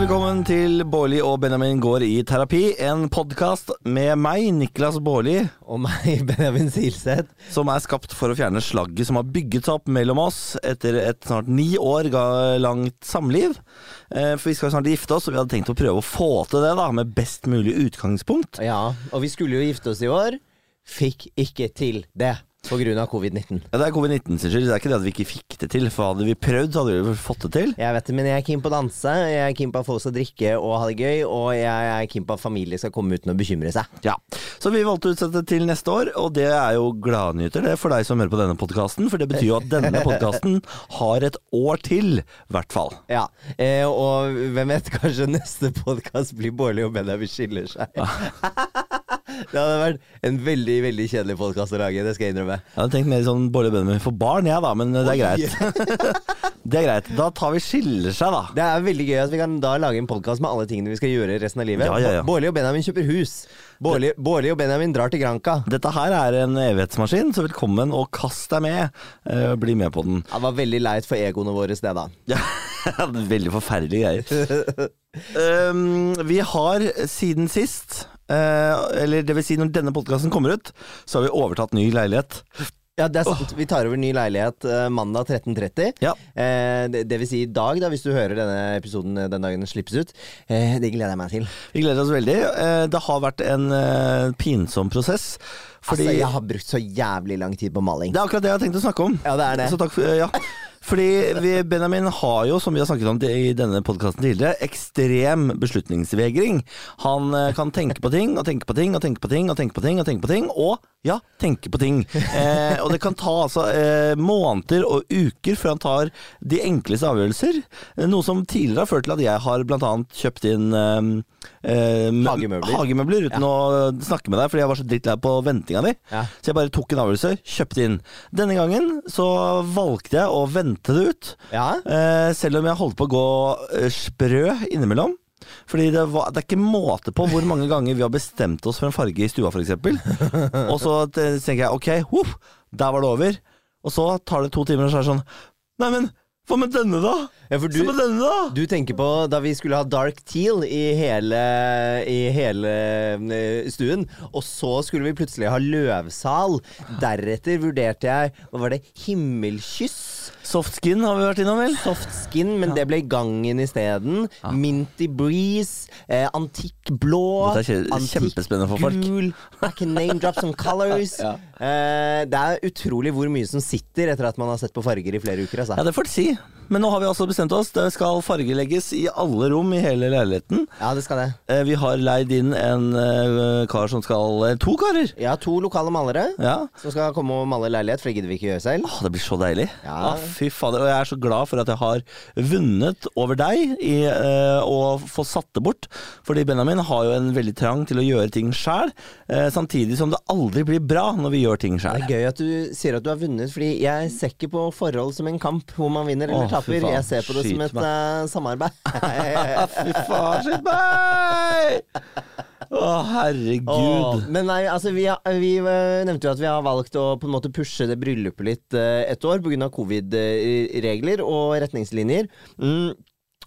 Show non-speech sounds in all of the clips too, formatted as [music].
Hjertelig velkommen til Bårli og Benjamin går i terapi. En podkast med meg, Niklas Bårli, Og meg, [laughs] Benjamin Silseth. som er skapt for å fjerne slagget som har bygget seg opp mellom oss etter et snart ni år langt samliv. Eh, For vi skal snart gifte oss, og vi hadde tenkt å prøve å få til det da, med best mulig utgangspunkt. Ja, og vi skulle jo gifte oss i år. Fikk ikke til det på grunn av covid-19. Ja, det er covid-19 sin skyld, det er ikke det at vi ikke fikk det til. For hadde vi prøvd, så hadde vi fått det til. Jeg vet det, men jeg er keen på å danse, jeg er keen på at folk skal drikke og ha det gøy, og jeg er keen på at familie skal komme uten å bekymre seg. Ja, Så vi valgte å utsette til neste år, og det er jo gladnyter det for deg som hører på denne podkasten. For det betyr jo at denne podkasten har et år til, i hvert fall. Ja, eh, og hvem vet, kanskje neste podkast blir Bårli og Benjamin skiller seg. Det hadde vært en veldig, veldig kjedelig podkast å lage, det skal jeg innrømme. Jeg hadde tenkt mer sånn Bolle Benjamin for barn, jeg da, men det er greit. [laughs] det er greit. Da tar vi skiller seg, da. Det er veldig gøy at vi kan da lage en podkast med alle tingene vi skal gjøre resten av livet. Ja, ja, ja. Bårli og Benjamin kjøper hus. Bårli Bårli og Benjamin drar til Granca. Dette her er en evighetsmaskin, så velkommen og kast deg med. Uh, bli med på den. Det var veldig leit for egoene våre, det da. [laughs] Ja, Veldig forferdelige greier. Um, [laughs] vi har siden sist, eller det vil si når denne podkasten kommer ut, så har vi overtatt ny leilighet. Ja, det er sant. Vi tar over ny leilighet eh, mandag 13.30. Ja. Eh, det, det vil si i dag, da, hvis du hører denne episoden eh, den dagen den slippes ut. Eh, det gleder jeg meg til. Vi gleder oss veldig. Eh, det har vært en eh, pinsom prosess. Fordi Altså, jeg har brukt så jævlig lang tid på maling. Det er akkurat det jeg har tenkt å snakke om. Ja, det er det. Så takk for, ja. Fordi Benjamin har jo, som vi har snakket om i denne podkasten tidligere, ekstrem beslutningsvegring. Han eh, kan tenke på ting og tenke på ting og tenke på ting og tenke på ting og tenke på ting, og ja, tenke på ting. [laughs] Eh, og det kan ta altså eh, måneder og uker før han tar de enkleste avgjørelser. Eh, Noe som tidligere har ført til at jeg har annet kjøpt inn eh, eh, Hagemøbler. hagemøbler uten å snakke med deg, fordi jeg var så drittlei på ventinga di. Ja. Så jeg bare tok en avgjørelse, kjøpte inn. Denne gangen så valgte jeg å vente det ut. Ja? Eh, selv om jeg holdt på å gå eh, sprø innimellom. Fordi det, var, det er ikke måte på hvor mange ganger vi har bestemt oss for en farge i stua, f.eks. Og så tenker jeg ok, huff, der var det over. Og så tar det to timer, og så er det sånn Nei, men hva med denne, da? Ja, for Hva med du, denne, da? du tenker på da vi skulle ha dark teal i hele, i hele eh, stuen, og så skulle vi plutselig ha løvsal. Deretter vurderte jeg Hva var det? Himmelkyss? Soft skin har vi vært innom, vel? Soft skin, men det ble gangen isteden. Minty breeze, eh, antikk blå, antikk gul. I can name drop some colors. [laughs] eh, det er utrolig hvor mye som sitter etter at man har sett på farger i flere uker. Altså. Ja, det får du si. Men nå har vi altså bestemt oss. Det skal fargelegges i alle rom i hele leiligheten. Ja, det skal det. Eh, Vi har leid inn en eh, kar som skal eh, To karer! Ja, to lokale malere Ja. som skal komme og male leilighet, for det gidder vi ikke gjøre selv. Åh, det blir så deilig. Ja. Ah, fy fader. Og jeg er så glad for at jeg har vunnet over deg i eh, å få satt det bort. Fordi Benjamin har jo en veldig trang til å gjøre ting sjæl, eh, samtidig som det aldri blir bra når vi gjør ting Det sjæl. er gøy at du sier at du har vunnet, fordi jeg ser ikke på forhold som en kamp hvor man vinner eller taper. Jeg ser på det som et eh, samarbeid. [laughs] Fy faen, skyt meg! Å, herregud. Åh, men nei, altså vi, har- vi eh, nevnte jo at vi har valgt å på en måte pushe det bryllupet litt uh, et år pga. covid-regler og retningslinjer. Mm.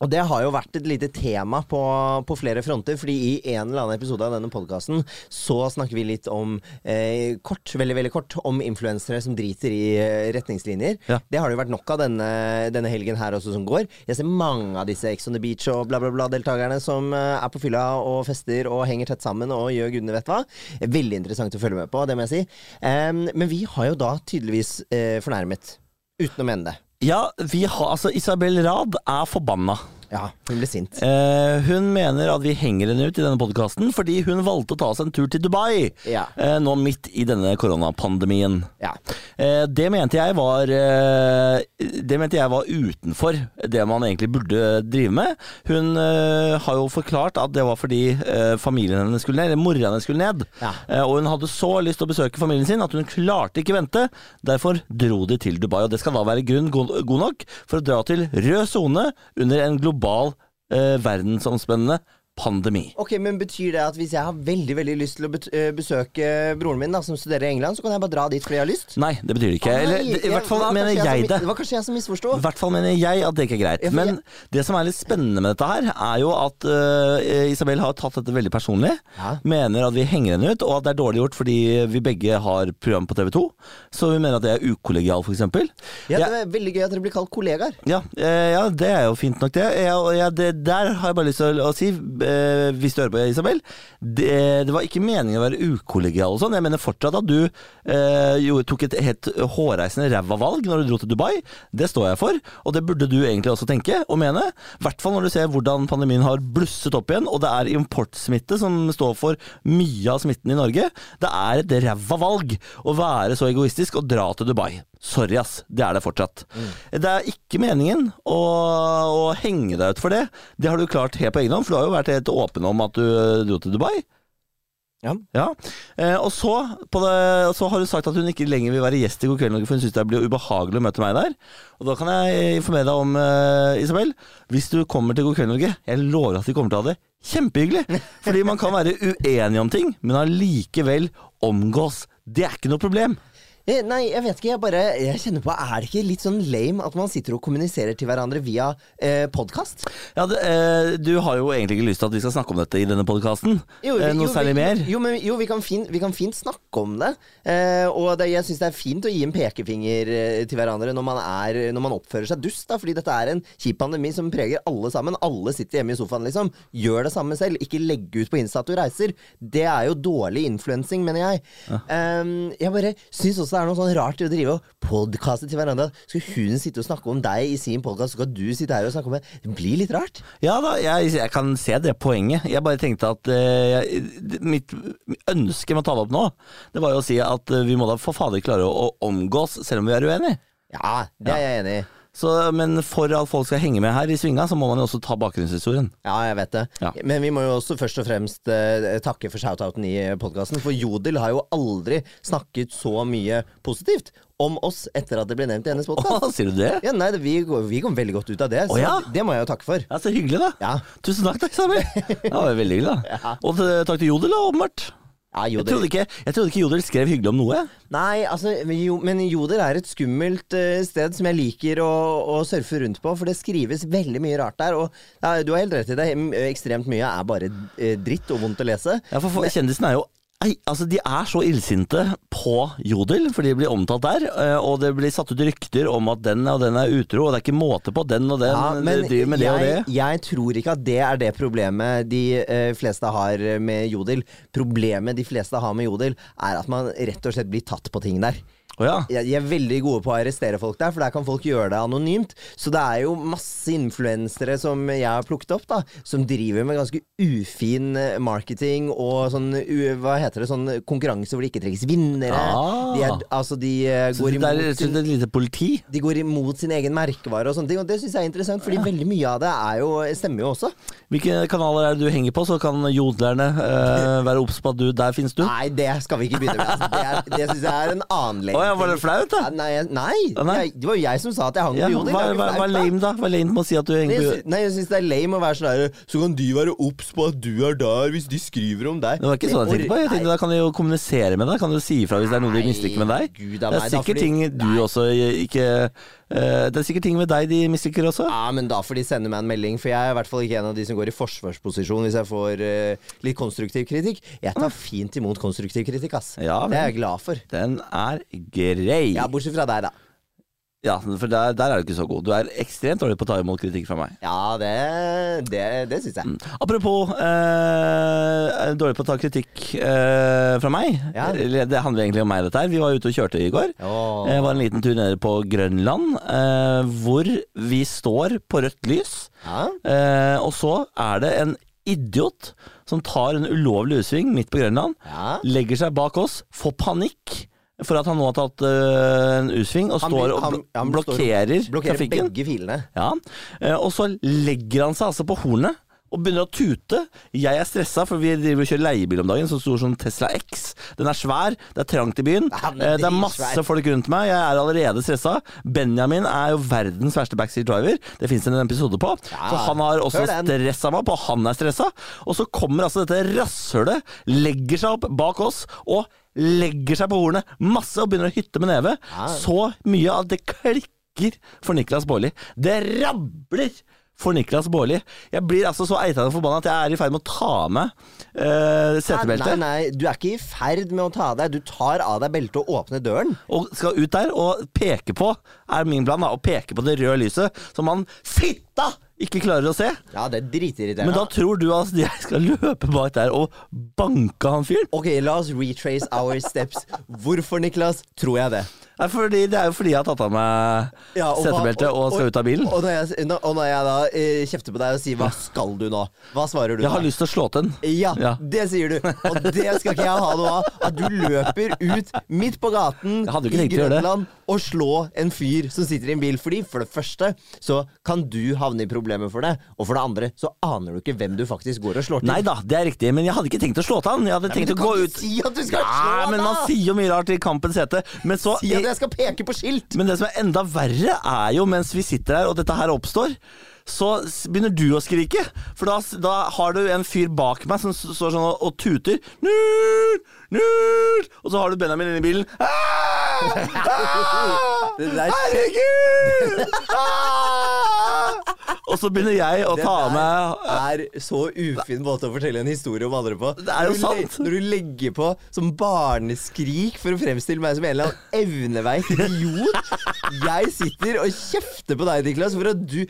Og det har jo vært et lite tema på, på flere fronter, fordi i en eller annen episode av denne podkasten så snakker vi litt om eh, kort, veldig veldig kort, om influensere som driter i eh, retningslinjer. Ja. Det har det jo vært nok av denne, denne helgen her også som går. Jeg ser mange av disse Ex on the Beach og bla, bla, bla-deltakerne som eh, er på fylla og fester og henger tett sammen og gjør gudene vet hva. Veldig interessant å følge med på, det må jeg si. Em, men vi har jo da tydeligvis eh, fornærmet, uten å mene det. Ja, vi har, altså Isabel Rad er forbanna. Ja, hun ble sint. Eh, hun mener at vi henger henne ut i denne podkasten fordi hun valgte å ta seg en tur til Dubai Ja. eh, nå midt i denne koronapandemien. Ja. Eh, det mente jeg var eh, Det mente jeg var utenfor det man egentlig burde drive med. Hun eh, har jo forklart at det var fordi eh, familien hennes skulle ned, eller mora hennes skulle ned. Ja. Og hun hadde så lyst til å besøke familien sin at hun klarte ikke vente. Derfor dro de til Dubai, og det skal da være grunn god, god nok for å dra til rød sone under en global eh, verdensomspennende pandemi. Ok, men Betyr det at hvis jeg har veldig veldig lyst til å øh, besøke broren min, da, som studerer i England, så kan jeg bare dra dit fordi jeg har lyst? Nei, det betyr det ikke. Eller, Nei, det, I hvert fall mener jeg, jeg som- det. Det var kanskje jeg som misforsto. I hvert fall mener jeg at det ikke er greit. Men det som er litt spennende med dette her, er jo at uh, Isabel har tatt dette veldig personlig. Ja. Mener at vi henger henne ut, og at det er dårlig gjort fordi vi begge har program på TV 2. Så vi mener at det er ukollegial, f.eks. Ja, det er veldig gøy at dere blir kalt kollegaer. Ja, uh, ja, det er jo fint nok, det. Jeg, jeg, det der har jeg bare lyst til å, å si, eh, hvis du hører på, Isabel. Det, det var ikke meningen å være ukollegial sånn. Jeg mener fortsatt at du eh, jo, tok et helt hårreisende ræva valg når du dro til Dubai. Det står jeg for, og det burde du egentlig også tenke og mene. I hvert fall når du ser hvordan pandemien har blusset opp igjen, og det er importsmitte som står for mye av smitten i Norge. Det er et ræva valg å være så egoistisk og dra til Dubai. Sorry, ass. Det er det fortsatt. Det er ikke meningen å, å henge deg ut for det. Det har du klart helt på egen hånd, for du har jo vært helt åpen om at du eh, dro til Dubai. Ja. Ja. Eh, og så, på det, så har hun sagt at hun ikke lenger vil være gjest i God kveld Norge, for hun syns det blir ubehagelig å møte meg der. Og da kan jeg informere deg om, eh, Isabel, hvis du kommer til God kveld Norge, jeg lover at vi kommer til å ha det kjempehyggelig. Fordi man kan være uenig om ting, men allikevel omgås. Det er ikke noe problem. Eh, Nei, jeg vet ikke. Jeg bare Jeg kjenner på Er det ikke litt sånn lame at man sitter og kommuniserer til hverandre via eh, podkast? Ja, det, eh, du har jo egentlig ikke lyst til at vi skal snakke om dette i denne podkasten. Eh, noe særlig vi, mer? Jo, men, jo vi, kan fint, vi kan fint snakke om det. Eh, og det, jeg syns det er fint å gi en pekefinger eh, til hverandre når man, er, når man oppfører seg dust. Da, fordi dette er en kjip pandemi som preger alle sammen. Alle sitter hjemme i sofaen, liksom. Gjør det samme selv. Ikke legge ut på Insta at du reiser. Det er jo dårlig influensing, mener jeg. Eh, jeg bare syns også det er noe sånn rart i å drive og podkaste til hverandre. Skal hun sitte og snakke om deg i sin podkast, så skal du sitte her og snakke om det? Det blir litt rart. Ja da, jeg, jeg kan se det poenget. Jeg bare tenkte at eh, jeg, mitt ønske med å ta det opp nå, det var jo å si at eh, vi må da for fader klare å, å omgås selv om vi er uenige. Ja, det er jeg enig i. Så, men for at folk skal henge med her i svinga, så må man jo også ta bakgrunnshistorien. Ja, jeg vet det. Ja. Men vi må jo også først og fremst eh, takke for shoutouten i podkasten. For Jodel har jo aldri snakket så mye positivt om oss etter at det ble nevnt i hennes podkast. sier du det? Ja, nei, det- vi, vi kom veldig godt ut av det, så Å, ja? det må jeg jo takke for. Ja, Så hyggelig, da. Ja. Tusen takk, da, [laughs] Isabel. Det var veldig hyggelig, da. Og takk til Jodel, da, åpenbart. Ja, Jeg trodde, ikke, jeg trodde ikke Jodel skrev hyggelig om noe. Nei, altså, men Jodel er et skummelt eh, sted som jeg liker å, å surfe rundt på, for det skrives veldig mye rart der. Og ja, du har helt rett i det, ekstremt mye er bare eh, dritt og vondt å lese. Ja, for, for Kjendisen er jo Ei, altså De er så illsinte på Jodel, for de blir omtalt der. eh, Og det blir satt ut rykter om at den og den er utro, og det er ikke måte på. Den og den Ja, men driver med det og det. jeg tror ikke at det er det problemet de eh, fleste har med Jodel. Problemet de fleste har med Jodel, er at man rett og slett blir tatt på ting der. Å ja. De er veldig gode på å arrestere folk der, for der kan folk gjøre det anonymt. Så det er jo masse influensere som jeg har plukket opp, da, som driver med ganske ufin eh, marketing og sånn Hva heter det, sånn konkurranse hvor det ikke trengs vinnere. Ah. De, er, altså, de går Så går det er imot rett og slett et lite politi? de går imot sin egen merkevare og sånne ting, og det syns jeg er interessant, fordi veldig mye av det er jo, stemmer jo også. Hvilke kanaler er det du henger på, så kan jodlerne eh, være obs på at du Der finnes du? Nei, det skal vi ikke begynne med. Altså. Det, er- det syns jeg er en [laughs] annen lengde. Ja, var det flaut, da? Nei, nei, nei. Jeg, det var jo jeg som sa at jeg hang Ja, på Jodel. hva, er hva, hva er lame, da? Hva er lame med å si at du henger på sy- nei, jeg syns det er lame å være sånn der Så kan de være obs på at du er der, hvis de skriver om deg. Det var ikke sånn jeg tenkte på. Jeg tenkte Da kan de jo kommunisere med deg. Kan du si ifra hvis det er noe de misliker med deg? Gud Det er sikkert ting du også ikke Det er sikkert ting med deg de misliker også. Ja, men da får de sende meg en melding, for jeg er i hvert fall ikke en av de som går i forsvarsposisjon hvis jeg får uh, litt konstruktiv kritikk. Jeg tar fint imot konstruktiv kritikk, ass. Ja, det er jeg glad for. Den er grei. Ja, Bortsett fra deg, da. Ja, for der, der er du ikke så god. Du er ekstremt dårlig på å ta imot kritikk fra meg. Ja, det, det, det syns jeg. Apropos eh, dårlig på å ta kritikk eh, fra meg. Ja. Det handler egentlig om meg, dette her. Vi var ute og kjørte i går. Oh. Det var en liten tur nede på Grønland, eh, hvor vi står på rødt lys. Ja. Eh, og så er det en idiot som tar en ulovlig U-sving midt på Grønland, Ja. legger seg bak oss, får panikk for at han nå har tatt uh, en U-sving og Han står og han- han blokkerer, Blokkerer trafikken. begge filene. Ja, Uh, og så legger han seg altså på hornet og begynner å tute. Jeg er stressa, for vi driver og kjører leiebil om dagen, så stor som Tesla X. Den er svær, det er trangt i byen. Ja, men Eh, det er masse folk rundt meg, jeg er allerede stressa. Benjamin er jo verdens verste backseat driver. Det fins en episode på. Så han har også stressa meg på, han er stressa. Og så kommer altså dette rasshølet, legger seg opp bak oss og legger seg på hornet masse og begynner å hytte med neve. Så mye at det klikker for Niklas Baarli. Det rabler! For Niklas Baarli. Jeg blir altså så eitende forbanna at jeg er i ferd med å ta av meg uh, Nei, setebeltet. nei, du er ikke i ferd med å ta av deg. Du tar av deg beltet og åpner døren. og skal ut der og peke på, er min plan, da, å peke på det røde lyset, som han fitta ikke klarer å se. Ja, det er dritirriterende. Men da tror du at jeg skal løpe bak der og banke han fyren? Ok, la oss retrace our steps. Hvorfor, Niklas, tror jeg det? Nei, fordi, det er jo fordi jeg har tatt av meg Ja, og og, og, skal ut av bilen. Og, når jeg, og når jeg da eh, kjefter på deg og sier 'hva skal du nå', hva svarer du Jeg har da? lyst til å slå til den. Ja, Ja. det sier du. Og det skal ikke jeg ha noe av. At du løper ut midt på gaten i. Grønland og slå en fyr som sitter i en bil. Fordi for det første så kan du havne i problemer for det, og for det andre så aner du ikke hvem du faktisk går og slår til. Nei da, det er riktig, men jeg hadde ikke tenkt å slå til han. Jeg hadde tenkt å gå ut si at du skal ja, slå men men man sier jo mye rart i Kampens hete. Men så Si jeg skal peke på skilt! Men det som er enda verre, er jo mens vi sitter her og dette her oppstår, så begynner du å skrike. For da, da har du en fyr bak meg som står sånn og, og tuter. Nerd, nerd! Og så har du Benjamin inni i bilen. [laughs] Aah! Aah! Herregud! Ah! Og så begynner jeg å ta av Det er så ufin måte å fortelle en historie om andre på. Det er jo du sant. når du legger på som barneskrik for å fremstille meg som en eller annen evneveik idiot. Jeg sitter og kjefter på deg, Niklas, for at du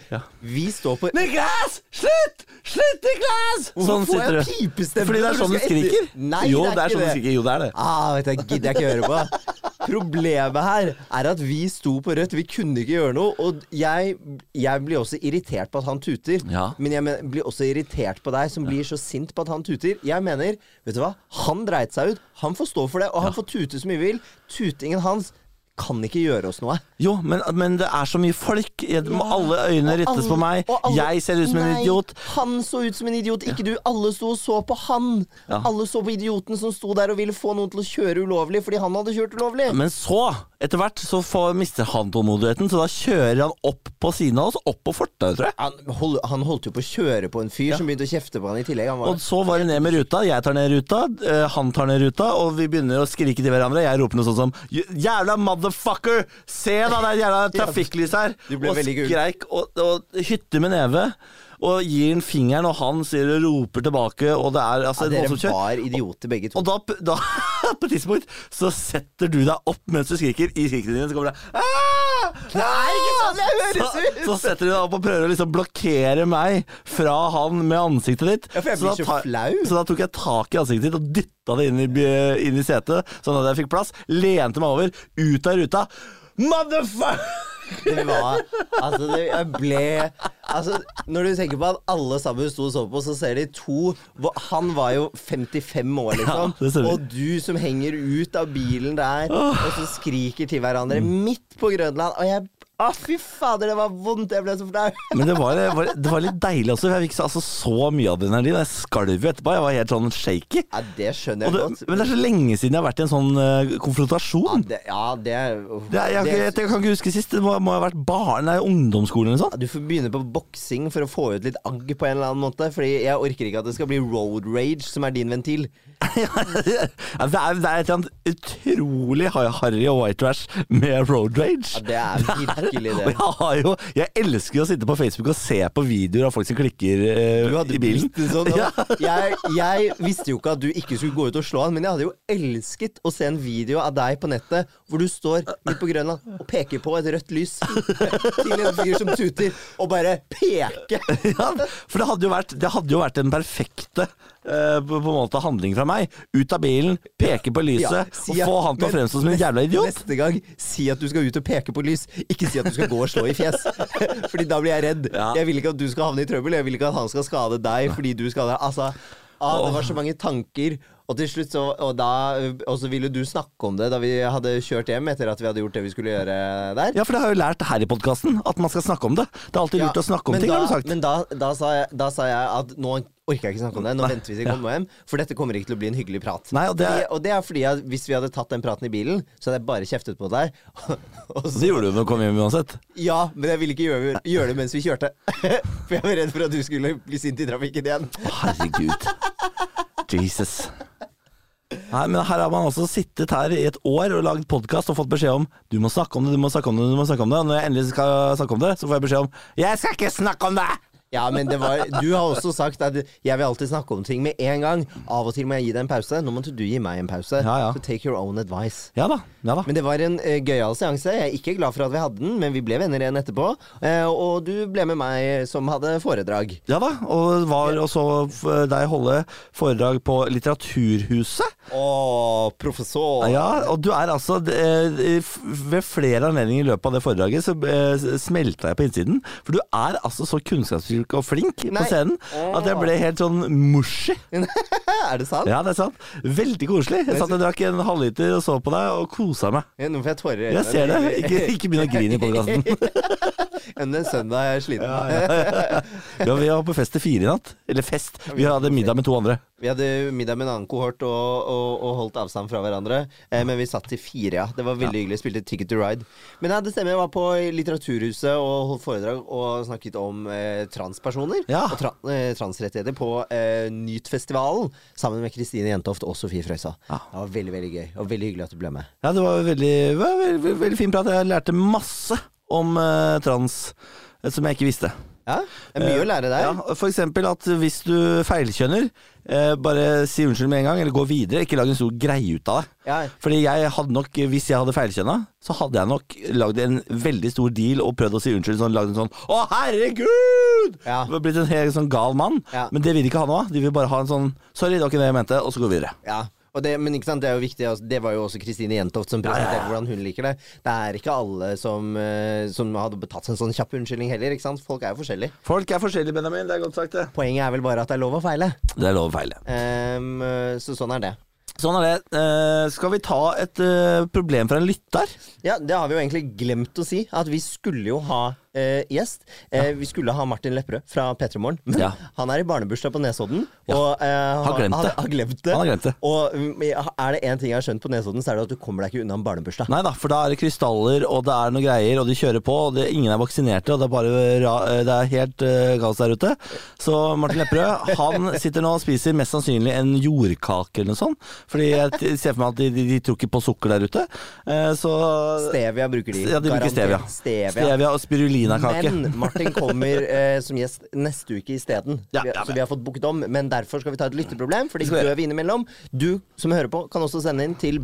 Vi står på Niklas! Slutt! Slutt, Niklas! Hvorfor får jeg du. pipestemme Fordi det er sånn du skriker. Nei, jo, det er det er sånn du skriker. Jo, det er det. Ah, vet jeg, gidder jeg ikke høre på. Problemet her er at vi sto på rødt, vi kunne ikke gjøre noe. Og jeg, jeg blir også irritert på at han tuter. Ja. Men jeg men, blir også irritert på deg som blir så sint på at han tuter. Jeg mener, vet du hva? Han dreit seg ut. Han får stå for det, og han får tute så mye vil. Tutingen hans kan ikke gjøre oss noe. Jo, men, men det er så mye folk. Jeg- Alle øynene Og rettes alle- på meg. alle- Jeg ser ut som en idiot. Han så ut som en idiot, ikke du. Alle sto og så på han. Ja. Alle så på idioten som sto der og ville få noen til å kjøre ulovlig fordi han hadde kjørt ulovlig. Men så, etter hvert, så får, mister han tålmodigheten, så da kjører han opp på siden av oss, opp på fortauet, tror jeg. Han, hold, han holdt jo på å kjøre på en fyr som begynte å kjefte på han i tillegg. Han var, Og så var det ned med ruta. Jeg tar ned ruta, eh, han tar ned ruta, og vi begynner å skrike til hverandre. Jeg roper noe sånn som Jævla motherfucker! Se da, det er jævla [laughs] trafikklyset her! Og skreik og, og hytte med neve. Og gir den fingeren, og han sier og roper tilbake, og det er altså ja, dere voldsomt kjør. var idioter begge to. Og da, da [laughs] på et tidspunkt så setter du deg opp mens du skriker. I skrikene dine så kommer det «Ah! Det er ikke sånn det høres så, ut! så setter du deg opp og prøver å liksom blokkere meg fra han med ansiktet ditt. Ja, for jeg så, blir da så flau. så da tok jeg tak i ansiktet ditt og dytta det inn i, inn i setet, sånn at jeg fikk plass. Lente meg over, ut av ruta. Motherfucker! Det var Altså, det, jeg ble Altså, når du tenker på at alle sammen sto og så på, så ser de to Han var jo 55 år, liksom. Ja, og du som henger ut av bilen der, og så skriker til hverandre midt på Grønland. Og jeg Å, fy fader, det var vondt! Jeg ble så flau. Men det var, var, det var litt deilig også. Jeg fikk så- altså, så mye adrenalin. Jeg skalv jo etterpå. Jeg var helt sånn shaky. Ja, det skjønner jeg det, godt. men det er så lenge siden jeg har vært i en sånn eh, ja, det, ja, det, Det er, jeg, ikke- jeg, kan ikke huske sist. Det må, må ha vært barn, nei, ungdomsskolen eller noe sånt. Du får begynne på boksing for å få ut litt agg på en eller annen måte. Fordi jeg orker ikke at det skal bli road rage som er din ventil. [laughs] det, er, det er et eller utrolig harry og white trash med road rage. Ja, det er [laughs] virkelig det. jeg, har jo, jeg elsker å sitte på Facebook og se på videoer av folk som klikker eh, i bilen. sånn, [laughs] Ja. jeg, jeg visste jo ikke at du ikke skulle gå ut og slå han, men jeg hadde jo elsket å se en video av deg på nettet hvor du står midt på Grønland og peker på et rødt lys til en fyr som tuter, og bare peke. ja, for det hadde jo vært, det hadde jo vært den perfekte eh, på, en måte handling fra meg. Ut av bilen, peke på lyset Ja, si og få han til å fremstå som en jævla idiot. Neste gang, si at du skal ut og peke på lys, ikke si at du skal gå og slå i fjes. [laughs] Fordi da blir jeg redd. Ja. Jeg vil ikke at du skal havne i trøbbel, jeg vil ikke at han skal skade deg fordi du skader Altså, ah, det var så mange tanker Og til slutt så og, da, og så ville du snakke om det da vi hadde kjørt hjem etter at vi hadde gjort det vi skulle gjøre der. Ja, for det har jo lært her i podkasten, at man skal snakke om det. Det er alltid Ja, lurt å snakke om ting, da, har du sagt. Men da, da, sa jeg, da sa jeg at nå orker jeg ikke snakke om det. Nå venter vi til vi kommer hjem, for dette kommer ikke til å bli en hyggelig prat. Nei, og det er- og det er fordi at hvis vi hadde tatt den praten i bilen, så hadde jeg bare kjeftet på deg. [laughs] og så, Det gjorde du når du kom hjem uansett. ja, men jeg ville ikke gjøre, gjøre det mens vi kjørte. [laughs] for jeg var redd for at du skulle bli sint i trafikken igjen. Herregud. Jesus. Nei, men her har man altså sittet her i et år og lagd podkast og fått beskjed om du må snakke om det, du må snakke om det, du må snakke om det. Og når jeg endelig skal snakke om det, så får jeg beskjed om jeg skal ikke snakke om det! Ja, men det var, Du har også sagt at jeg vil alltid snakke om ting med en gang. Av og til må jeg gi deg en pause. Nå måtte du gi meg en pause. Ja, ja. Så take your own advice. Ja da. ja da Men det var en uh, gøyal seanse. Jeg er ikke glad for at vi hadde den, men vi ble venner igjen etterpå. Uh, og du ble med meg som hadde foredrag. Ja da, og var også deg holde foredrag på Litteraturhuset. Å, professor! Ja, og du er altså eh, Ved flere anledninger i løpet av det foredraget så smelta jeg på innsiden. For du er altså så kunnskapsrik og flink Nei. på scenen at jeg ble helt sånn mushy. [laughs] er det sant? Ja, det er sant. Veldig koselig. Jeg satt og drakk en halvliter og så på deg og kosa meg. Ja, Nå får jeg tårer i øynene. Jeg ser det. Ikke, ikke begynn å grine i podkasten. [laughs] Enn en søndag er sliten. Ja, vi var på fest til fire i natt. Eller fest. Vi hadde middag med to andre. Vi hadde middag med en annen kohort og, og, og holdt avstand fra hverandre. Eh, men vi satt til fire, ja. Det var veldig hyggelig. Spilte Ticket to Ride. Men ja, det stemmer. Jeg var på Litteraturhuset og holdt foredrag og snakket om eh, transpersoner. Ja. Og tra eh, transrettigheter på eh, Nytfestivalen sammen med Kristine Jentoft og Sofie Frøysa. Ja. Det var veldig, veldig gøy. Og veldig hyggelig at du ble med. Ja, det var veldig, veldig, veldig, veldig fin prat. Jeg lærte masse om uh, trans eh, som jeg ikke visste. Ja, det er mye å lære der. Ja, for eksempel at hvis du feilkjønner, eh, bare si unnskyld med en gang, eller gå videre. Ikke lag en stor greie ut av det. Ja. Fordi jeg hadde nok, hvis jeg hadde feilkjønna, så hadde jeg nok lagd en veldig stor deal og prøvd å si unnskyld. Sånn, lagd en sånn 'Å, herregud!' Ja. Blitt en helt sånn gal mann. Ja. Men det vil de ikke ha nå. De vil bare ha en sånn 'sorry, det var ikke det jeg mente', og så gå videre. Ja, det, men ikke sant, det er jo viktig. altså, Det var jo også Kristine Jentoft som presenterte hvordan hun liker det. Det er ikke alle som, eh, som hadde betatt en sånn kjapp unnskyldning heller. ikke sant? Folk er jo forskjellige. Folk er forskjellige, Benjamin. Det er godt sagt, det. Poenget er vel bare at det er lov å feile. Det er lov å feile. Eh, så sånn er det. Sånn er det. Eh, skal vi ta et eh, problem fra en lytter? Ja, det har vi jo egentlig glemt å si. At vi skulle jo ha eh, gjest. Eh, Vi skulle ha Martin Lepperød fra P3 Morgen. Men Ja. han er i barnebursdag på Nesodden. Og eh, Har glemt han, har glemt det. Han har glemt det. Og mm, er det én ting jeg har skjønt på Nesodden, så er det at du kommer deg ikke unna en barnebursdag. Nei da, for da er det krystaller, og det er noen greier, og de kjører på, og det, ingen er vaksinerte, og det er bare ra, det er helt uh, kaos der ute. Så Martin Lepperød, han sitter nå og spiser mest sannsynlig en jordkake eller noe sånt. Fordi jeg t- ser for meg at de, de, de tror ikke på sukker der ute. Eh, så Stevia bruker de. Ja, de bruker stevia. Garantert Stevia. Stevia og spirulinakake. Men Martin kommer eh, som gjest neste uke isteden. Ja, ja, så vi har fått booket om. Men derfor skal vi ta et lytteproblem, for de dør vi innimellom. Du som hører på, kan også sende inn til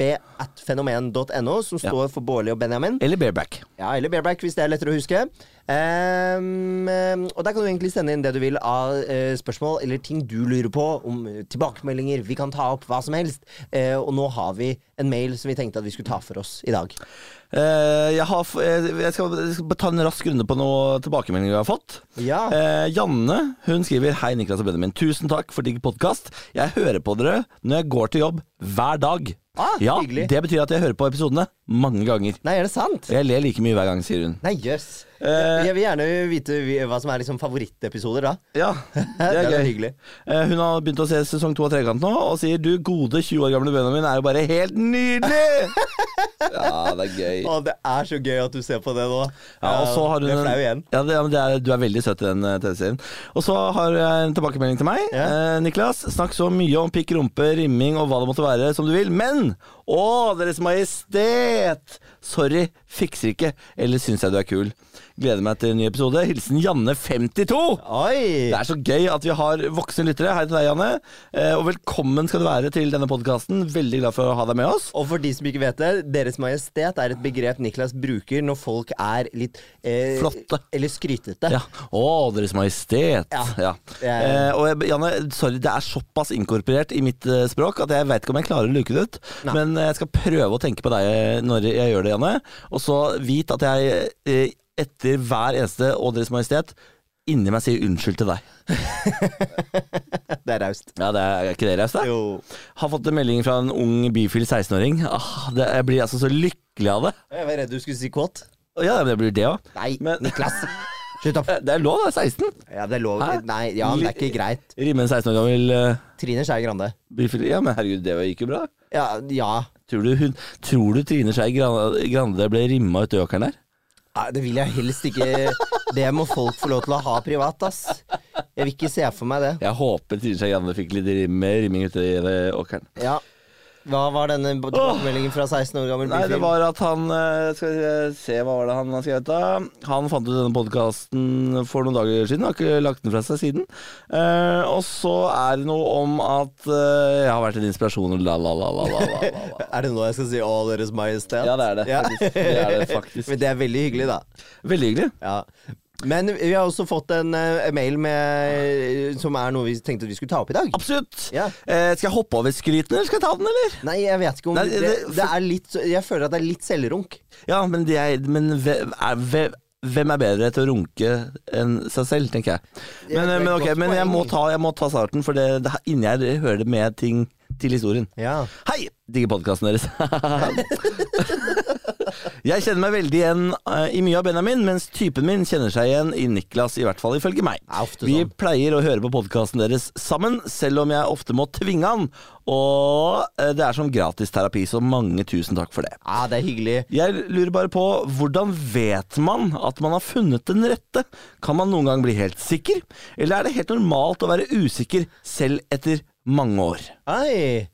bb.fenomen.no, som Ja. står for Bårli og Benjamin. Eller bareback. Ja, eller bareback, hvis det er lettere å huske. Ehm, og der kan du egentlig sende inn det du vil av uh, spørsmål eller ting du lurer på, om tilbakemeldinger. Vi kan ta opp hva som helst. Uh, og nå har vi en mail som vi tenkte at vi skulle ta for oss i dag. Uh, jeg, har, jeg, skal, jeg skal ta en rask runde på noen tilbakemeldinger vi har fått. Ja. Janne hun skriver Hei Niklas og Benjamin, tusen takk for digg podkast. Jeg hører på dere når jeg går til jobb hver dag. Ah, ja, hyggelig. Det betyr at jeg hører på episodene mange ganger. Nei, er det sant? Jeg ler like mye hver gang, sier hun. Nei, jøss. Eh, jeg vil gjerne vite hva som er liksom favorittepisoder da. Ja, [laughs] det er Det er gøy. hyggelig. Eh, hun har begynt å se sesong to av Trekant nå, og sier du gode 20 år gamle Benjamin er jo bare helt nydelig! [laughs] ja, det er gøy. Å, det er så gøy at du ser på det nå. Ja, og så har hun det er flau igjen. Ja, det, ja, det er, du er veldig søt i den eh, TV-serien. Og så har jeg en tilbakemelding til meg. Yeah. Uh, Niklas, snakk så mye om pikk, rumpe, rimming og hva det måtte være som du vil, men å, Deres Majestet! Sorry, fikser ikke. Eller syns jeg du er kul. Gleder meg til en ny episode. Hilsen Janne52! Oi! Det er så gøy at vi har voksne lyttere. Hei til deg, Janne. Eh, og velkommen skal du være til denne podkasten. Veldig glad for å ha deg med oss. Og for de som ikke vet det, Deres Majestet er et begrep Niklas bruker når folk er litt eh, Flotte. Eller skrytete. Ja. Å, Deres Majestet. Ja. Ja. Eh, og Janne, sorry, det er såpass inkorporert i mitt eh, språk at jeg veit ikke om jeg klarer å luke det ut. Nei. Men eh, jeg skal prøve å tenke på deg når jeg gjør det, Janne. Og så vit at jeg etter hver eneste Og Deres Majestet inni meg sier unnskyld til deg. [laughs] Det er raust. Ja, det er, er ikke det raust, da? Jo. Har fått en melding fra en ung bifil 16-åring. Ah, det, jeg blir altså så lykkelig av det. Jeg var redd du skulle si kåt. Ja, men det blir det òg. Nei, Men- Niklas. [laughs] Slutt opp. Det er lov, det. er 16. Ja, det er lov. Hæ? Nei, ja, men det er ikke greit. Rimme en 16 år gammel uh, Trine Skei Grande. bifil Ja, men herregud, det gikk jo bra. Ja, ja. Tror du, hun, tror du Trine Skei Gran- Grande ble rimma uti åkeren der? Nei, Det vil jeg helst ikke Det må folk få lov til å ha privat, ass. Jeg vil ikke se for meg det. Jeg håper Trine Skei Grande fikk litt rim, rimming uti åkeren. Ja. Hva var denne tilbakemeldingen fra 16 år gammel Nei, det var at han eh, Skal vi se, hva var det han har skrevet da? Han fant ut denne podkasten for noen dager siden, har ikke lagt den fra seg siden. Eh, og så er det noe om at eh, jeg har vært en inspirasjon la, la, la, la, la, la, la. [laughs] Er det nå jeg skal si 'Å, Deres Majestet'? Ja, det er det. Ja. faktisk. Det er det faktisk. [laughs] Men det er veldig hyggelig, da. Veldig hyggelig. Ja. Men vi har også fått en uh, mail med, som er noe vi tenkte at vi skulle ta opp i dag. Absolutt. Ja. Eh, skal jeg hoppe over skryten, eller skal jeg ta den, eller? Nei, jeg vet ikke om Nei, det, det- det, er litt Jeg føler at det er litt selvrunk. Ja, men, er, men hvem, er, hvem, hvem er bedre til å runke enn seg selv, tenker jeg. Men, er men, et ok, men jeg, må ta, jeg må ta starten, for det, det, inni her hører det med ting til historien. Ja. Hei! Digger podkasten deres. [laughs] jeg kjenner meg veldig igjen eh, i mye av Benjamin, mens typen min kjenner seg igjen i Niklas, i hvert fall ifølge meg. Sånn. Vi pleier å høre på podkasten deres sammen, selv om jeg ofte må tvinge han. Og eh, det er som gratisterapi, så mange tusen takk for det. ja, det er hyggelig. Jeg lurer bare på, hvordan vet man at man har funnet den rette? Kan man noen gang bli helt sikker? Eller er det helt normalt å være usikker selv etter mange år? Oi.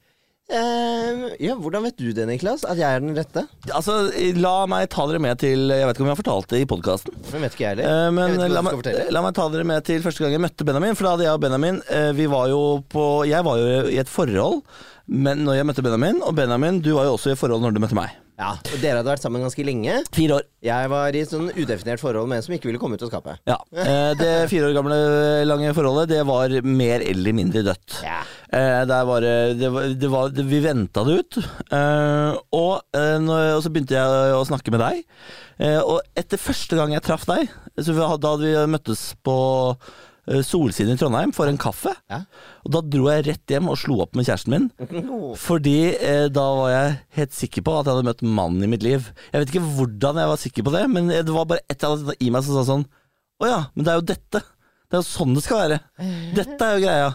Eh, ja, hvordan vet du det, Niklas? At jeg er den rette? Altså, La meg ta dere med til Jeg vet ikke om jeg har fortalt det i podkasten. Men vet ikke jeg heller. Uh, men jeg la meg, la meg ta dere med til første gang jeg møtte Benjamin. For da hadde jeg og Benjamin uh, Vi var jo på Jeg var jo i et forhold men når jeg møtte Benjamin. Og Benjamin, du var jo også i et forhold når du møtte meg. Ja, og Dere hadde vært sammen ganske lenge. Fire år. Jeg var i et sånn udefinert forhold med en som ikke ville komme ut av skapet. Ja. Eh, Det fire år gamle lange forholdet, det var mer eller mindre dødt. Ja. Det var det, var, det var, Vi venta det ut. Eh, og, eh, og så begynte jeg å snakke med deg. Eh, og etter første gang jeg traff deg, så da hadde vi møttes på eh, Solsiden i Trondheim for en kaffe. Ja. Og da dro jeg rett hjem og slo opp med kjæresten min. [laughs] Fordi eh, da var jeg helt sikker på at jeg hadde møtt mannen i mitt liv. Jeg vet ikke hvordan jeg var sikker på det, men det var bare et eller annet i meg som sa sånn Å ja, men det er jo dette. Det er jo sånn det skal være. Dette er jo greia.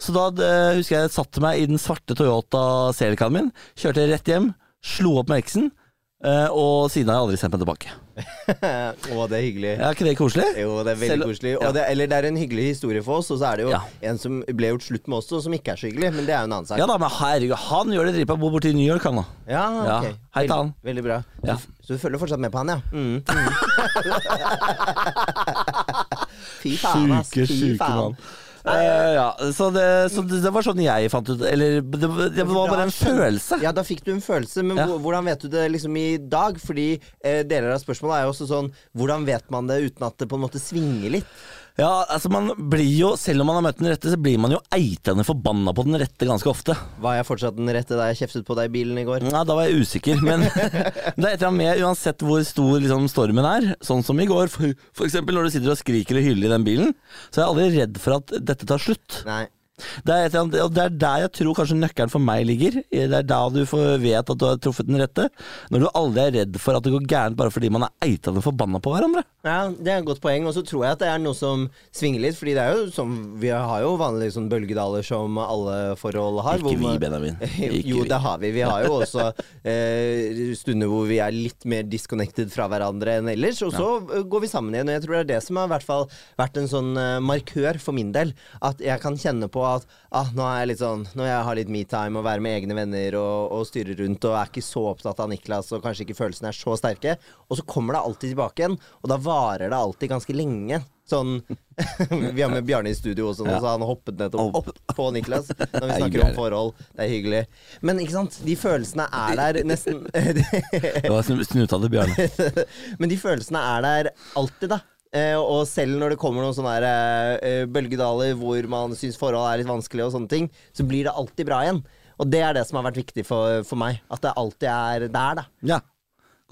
Så da eh, husker jeg jeg satte meg i den svarte Toyota Celicaen min, kjørte rett hjem, slo opp med eksen, eh, og siden har jeg aldri sendt meg tilbake. [laughs] Å, det er hyggelig. Er ikke det koselig? Jo, det er veldig Selv- koselig. ja. Det, eller det er en hyggelig historie for oss, og så er det jo Ja. en som ble gjort slutt med også, som ikke er så hyggelig. Men det er jo en annen sak. Ja da, men herregud, han gjør det dritbra. Bor borti New York, han da. Ja, Ja, ok. hei til han. Veldig bra. Ja. Så, så du følger fortsatt med på han, ja? Mm. [laughs] [laughs] Fy faen, ass. Sjuke, sjuke mann. Eh, ja, så, det, så det, det var sånn jeg fant ut Eller det, det var bare en følelse. Ja, da fikk du en følelse, men Ja. hvordan vet du det liksom i dag? Fordi eh, deler av spørsmålet er jo også sånn Hvordan vet man det uten at det på en måte svinger litt? Ja, altså man blir jo Selv om man har møtt den rette, så blir man jo eitende forbanna på den rette ganske ofte. Var jeg fortsatt den rette da jeg kjeftet på deg i bilen i går? Nei, Da var jeg usikker, [laughs] men det er et eller annet med uansett hvor stor liksom, stormen er. Sånn som i går, for, for eksempel når du sitter og skriker og hyller i den bilen, så er jeg aldri redd for at dette tar slutt. Nei. Det er, annet, det er der jeg tror kanskje nøkkelen for meg ligger. Det er da du får vet at du har truffet den rette. Når du aldri er redd for at det går gærent bare fordi man er eitende forbanna på hverandre. Ja, Det er et godt poeng. Og så tror jeg at det er noe som svinger litt. Fordi det er jo som Vi har jo vanlige sånn bølgedaler som alle forhold har. Ikke vi, Benjamin. [laughs] Ikke jo, det har vi. Vi har jo [laughs] også eh, stunder hvor vi er litt mer disconnected fra hverandre enn ellers. Og så ja. går vi sammen igjen. Og jeg tror det er det som har vært en sånn eh, markør for min del. At jeg kan kjenne på at ah, nå er jeg litt sånn Når jeg har litt me-time og være med egne venner og, og styre rundt og er ikke så opptatt av Niklas og kanskje ikke følelsene er så sterke, og så kommer det alltid tilbake igjen, og da varer det alltid ganske lenge. Sånn [laughs] Vi har med Bjarne i studio også, Ja. så han hoppet nettopp opp på Niklas når vi er snakker om forhold. Det er hyggelig. Men ikke sant, de følelsene er der nesten [laughs] Det var snu- snuta til Bjarne. [laughs] Men de følelsene er der alltid, da. Eh, og selv når det kommer noen sånne her, eh, bølgedaler hvor man syns forhold er litt vanskelig, og sånne ting, så blir det alltid bra igjen. Og det er det som har vært viktig for, for meg. At det alltid er der, da. Ja.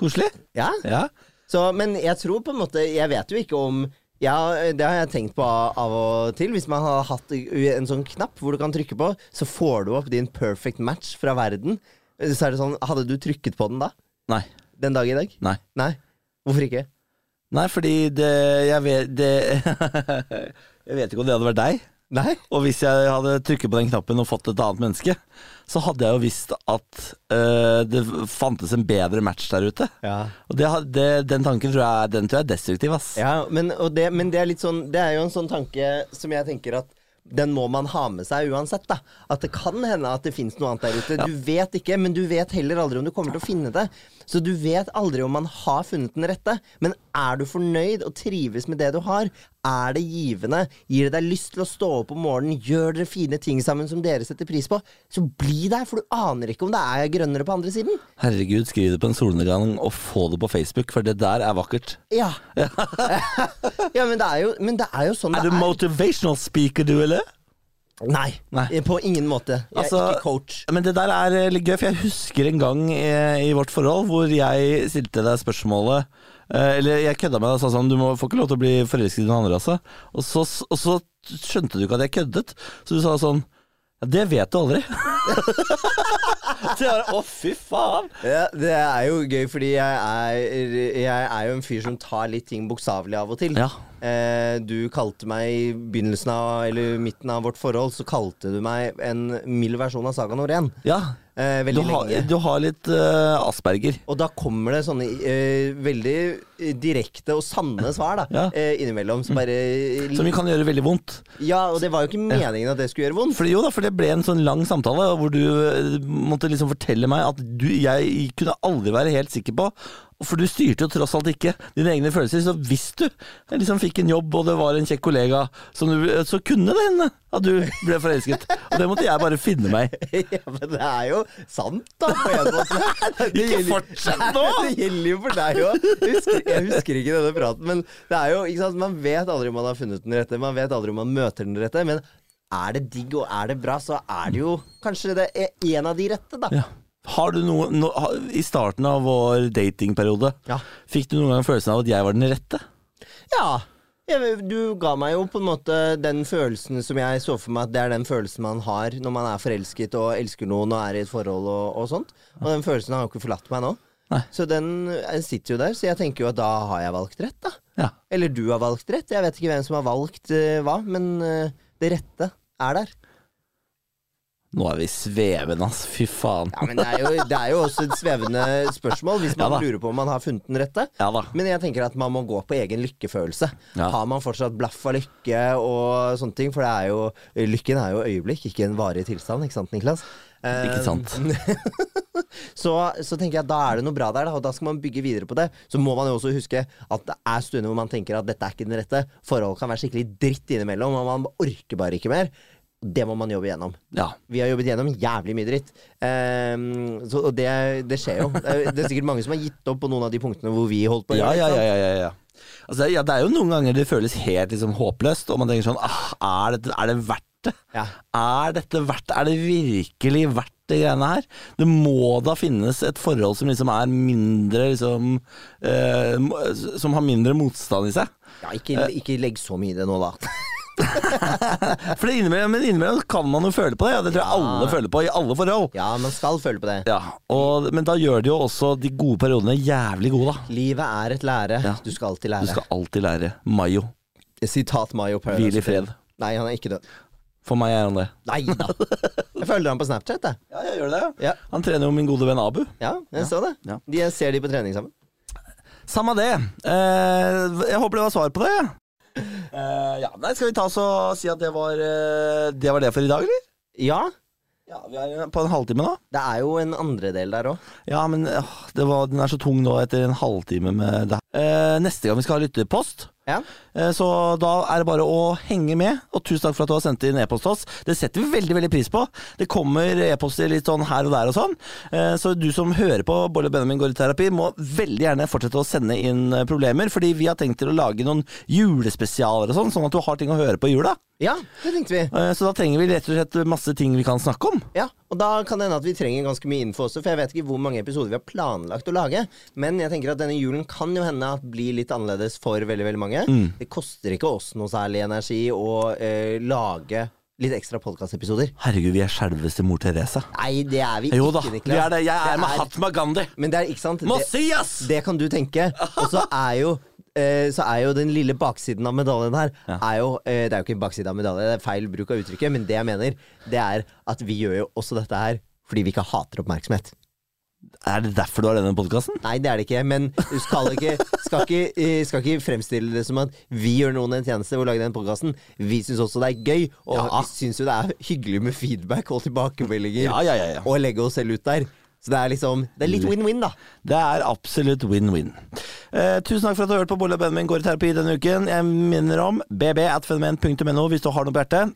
Koselig. Ja? Ja. Så, men jeg tror på en måte Jeg vet jo ikke om Ja, det har jeg tenkt på av og til. Hvis man har hatt en sånn knapp hvor du kan trykke på, så får du opp din perfect match fra verden. Så er det sånn, Hadde du trykket på den da? Nei. Den dag i dag? Nei. Nei? Hvorfor ikke? Nei, fordi det Jeg vet det [laughs] Jeg vet ikke om det hadde vært deg. Nei? Og hvis jeg hadde trykket på den knappen og fått et annet menneske, så hadde jeg jo visst at uh, det fantes en bedre match der ute. Ja. Og det, det, den tanken tror jeg, den tror jeg er destruktiv, ass. Ja, men, og det, men det er litt sånn Det er jo en sånn tanke som jeg tenker at den må man ha med seg uansett. da At det kan hende at det fins noe annet der ute. Du vet ikke, men du vet heller aldri om du kommer til å finne det. Så du vet aldri om man har funnet den rette. Men er du fornøyd og trives med det du har? Er det givende? Gir det deg lyst til å stå opp om morgenen? Gjør dere fine ting sammen som dere setter pris på? Så bli der, for du aner ikke om det er grønnere på andre siden. Herregud, skriv det på en solnedgang og få det på Facebook, for det der er vakkert. Ja. [laughs] ja, men det er jo, men det er jo sånn Er det du motivational speaker, du, eller? Nei, Nei. på ingen måte. Jeg er Altså, ikke coach. Men det der er eh, litt gøy, for jeg husker en gang i, i vårt forhold hvor jeg stilte deg spørsmålet eh, Eller jeg kødda med deg og sa sånn Du må, får ikke lov til å bli forelsket i noen andre, altså. Og så, og så skjønte du ikke at jeg køddet, så du sa sånn ja, Det vet du aldri. [laughs] Å, oh, fy faen. Ja, det er jo gøy, fordi jeg er, jeg er jo en fyr som tar litt ting bokstavelig av og til. Ja. Eh, du kalte meg i begynnelsen av, eller midten av vårt forhold, så kalte du meg en mild versjon av Saga Norén. ja. Eh, Du veldig har, lenge. du har litt uh, asperger. Og da kommer det sånne uh, veldig direkte og sanne svar, da. Ja. uh, innimellom. Som bare Som kan gjøre veldig vondt. Ja, og det var jo ikke meningen at det skulle gjøre vondt. For jo da, for det ble en sånn lang samtale hvor du måtte liksom fortelle meg at du, jeg kunne aldri være helt sikker på For du styrte jo tross alt ikke dine egne følelser. Så hvis du liksom fikk en jobb og det var en kjekk kollega, som du, så kunne det hende at du ble forelsket. Og det måtte jeg bare finne meg i. [laughs] ja, men det er jo sant, da. [laughs] Ikke fortsett nå! [laughs] Det gjelder jo for deg òg. Jeg husker ikke denne praten, men det er jo, ikke sant, man vet aldri om man har funnet den rette. Man vet aldri om man møter den rette. Men er det digg og er det bra, så er det jo kanskje det er en av de rette, da. Ja. Har du noe, no, I starten av vår datingperiode, Ja. fikk du noen gang følelsen av at jeg var den rette? Ja. Jeg, du ga meg jo på en måte den følelsen som jeg så for meg at det er den følelsen man har når man er forelsket og elsker noen og er i et forhold og, og sånt. Og den følelsen har jo ikke forlatt meg nå. Nei. Så den sitter jo der, så jeg tenker jo at da har jeg valgt rett, da. Ja. Eller du har valgt rett. Jeg vet ikke hvem som har valgt uh, hva, men uh, det rette er der. Nå er vi svevende, ass. Fy faen. Ja, men det er, jo, det er jo også et svevende spørsmål hvis man Ja lurer på om man har funnet den rette. Ja da. Men jeg tenker at man må gå på egen lykkefølelse. Har man fortsatt blaff av lykke og sånne ting? For det er jo, lykken er jo øyeblikk, ikke en varig tilstand, ikke sant, Niklas? Eh, Ikke sant. [laughs] så, så tenker jeg at da er det noe bra der, da, og da skal man bygge videre på det. Så må man jo også huske at det er stunder hvor man tenker at dette er ikke den rette. Forhold kan være skikkelig dritt innimellom, og man orker bare ikke mer. Det må man jobbe igjennom. Ja. Vi har jobbet gjennom jævlig mye dritt. Um, så, og det, det skjer jo. Det er, er sikkert mange som har gitt opp på noen av de punktene hvor vi holdt på. Ja, ja, ja, ja, ja, ja. Altså, ja, det er jo noen ganger det føles helt liksom, håpløst, og man tenker sånn ah, er, dette, er det verdt det? Er dette verdt Er det virkelig verdt det greiene her? Det må da finnes et forhold som liksom er mindre liksom eh, Som har mindre motstand i seg. Ja, ikke, ikke legg så mye i det nå, da. [laughs] For det innimellom, men innimellom kan man jo føle på det, Ja. det tror jeg alle føler på i alle forhold. Ja, man skal føle på det. Ja, og, Men da gjør det jo også de gode periodene jævlig gode, da. Livet er et lære. Ja. Du skal alltid lære. Du skal alltid lære. Mayo. Sitat Mayo Paradise. Hvil i fred. Nei, han er ikke død. For meg er han det. Nei da. Jeg følger han på Snapchat, jeg. Ja, jeg gjør det. Ja. Han trener jo min gode venn Abu. Ja, jeg så det. Ja. De, jeg ser de på trening sammen. Samme det. Eh, jeg håper det var svar på det. [laughs] Eh, ja, nei, Skal vi ta oss og si at det var, eh, det var det for i dag, eller? Ja, Ja, Vi er på en halvtime nå. det er jo en andre del der òg. Ja, men det var, den er så tung nå etter en halvtime med det. Eh, neste gang vi skal ha lytterpost, Ja. eh, så da er det bare å henge med. Og tusen takk for at du har sendt inn e-post til oss. Det setter vi veldig veldig pris på. Det kommer e-poster litt sånn her og der og sånn. Eh, så du som hører på Bolle og Benjamin går i terapi, må veldig gjerne fortsette å sende inn eh, problemer. Fordi vi har tenkt til å lage noen julespesialer og sånn, sånn at du har ting å høre på i jula. ja, det tenkte vi. Så da trenger vi rett og slett masse ting vi kan snakke om. Ja, og da kan det hende at vi trenger ganske mye info også, for jeg vet ikke hvor mange episoder vi har planlagt å lage. Men jeg tenker at denne julen kan jo hende at blir litt annerledes for veldig veldig mange. Mm. Det koster ikke oss noe særlig energi å eh, lage litt ekstra podkastepisoder. Herregud, vi er selveste mor Teresa. Nei, det er vi Jo ikke, Niklas. er det. Jeg er Det Mahatma Gandhi. Men det er ikke sant? Det, det kan du tenke. Og så er jo eh, så er jo den lille baksiden av medaljen her er jo, eh, Det er jo ikke en bakside av medaljen, det er feil bruk av uttrykket, men det jeg mener, det er at vi gjør jo også dette her fordi vi ikke hater oppmerksomhet. Er det derfor du har denne podkasten? Nei, det er det ikke, men du skal ikke, skal ikke, eh, skal ikke fremstille det som at vi gjør noen en tjeneste ved å lage den podkasten. Vi syns også det er gøy, og Ja. vi syns jo det er hyggelig med feedback og tilbakemeldinger. Ja, ja, ja, ja. Og legge oss selv ut der. Så det er liksom Det er litt win-win, da. Det er absolutt win-win. Eh, tusen takk for at du har hørt på Bolle og Benjamin går i terapi denne uken. Jeg minner om bb.fenomen.no hvis du har noe på hjertet.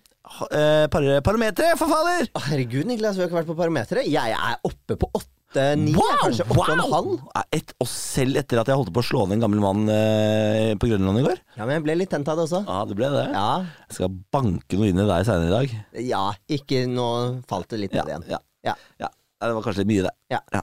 Eh, par parametere, forfaller! Å, Herregud, Niklas, vi har ikke vært på Parometeret. Jeg er oppe på åtte-ni, kanskje åtte og en halv. Et, og selv etter at jeg holdt på å slå ned en gammel mann eh, på Grønland i går. Ja, men jeg ble litt tent av det også. Ja, det ble det. Ja. Jeg skal banke noe inn i deg seinere i dag. Ja, ikke Nå falt det litt Ja, ned igjen. ja, Ja. ja. Det var kanskje litt mye, det. Ja. Ja.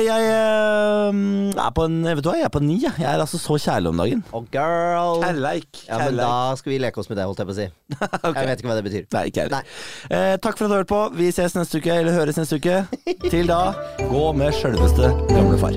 Jeg, eh, er på en Vet du hva, jeg er på ni. jeg. Jeg er altså så kjærlig om dagen. Oh, girl Kjærleik. Ja, men da skal vi leke oss med det, holdt jeg på å si. [laughs] Jeg vet ikke hva det betyr. Nei, ikke heller. Eh, takk for at du har hørt på. Vi ses neste uke, eller høres neste uke. Til da, gå med sjølveste gamlefar.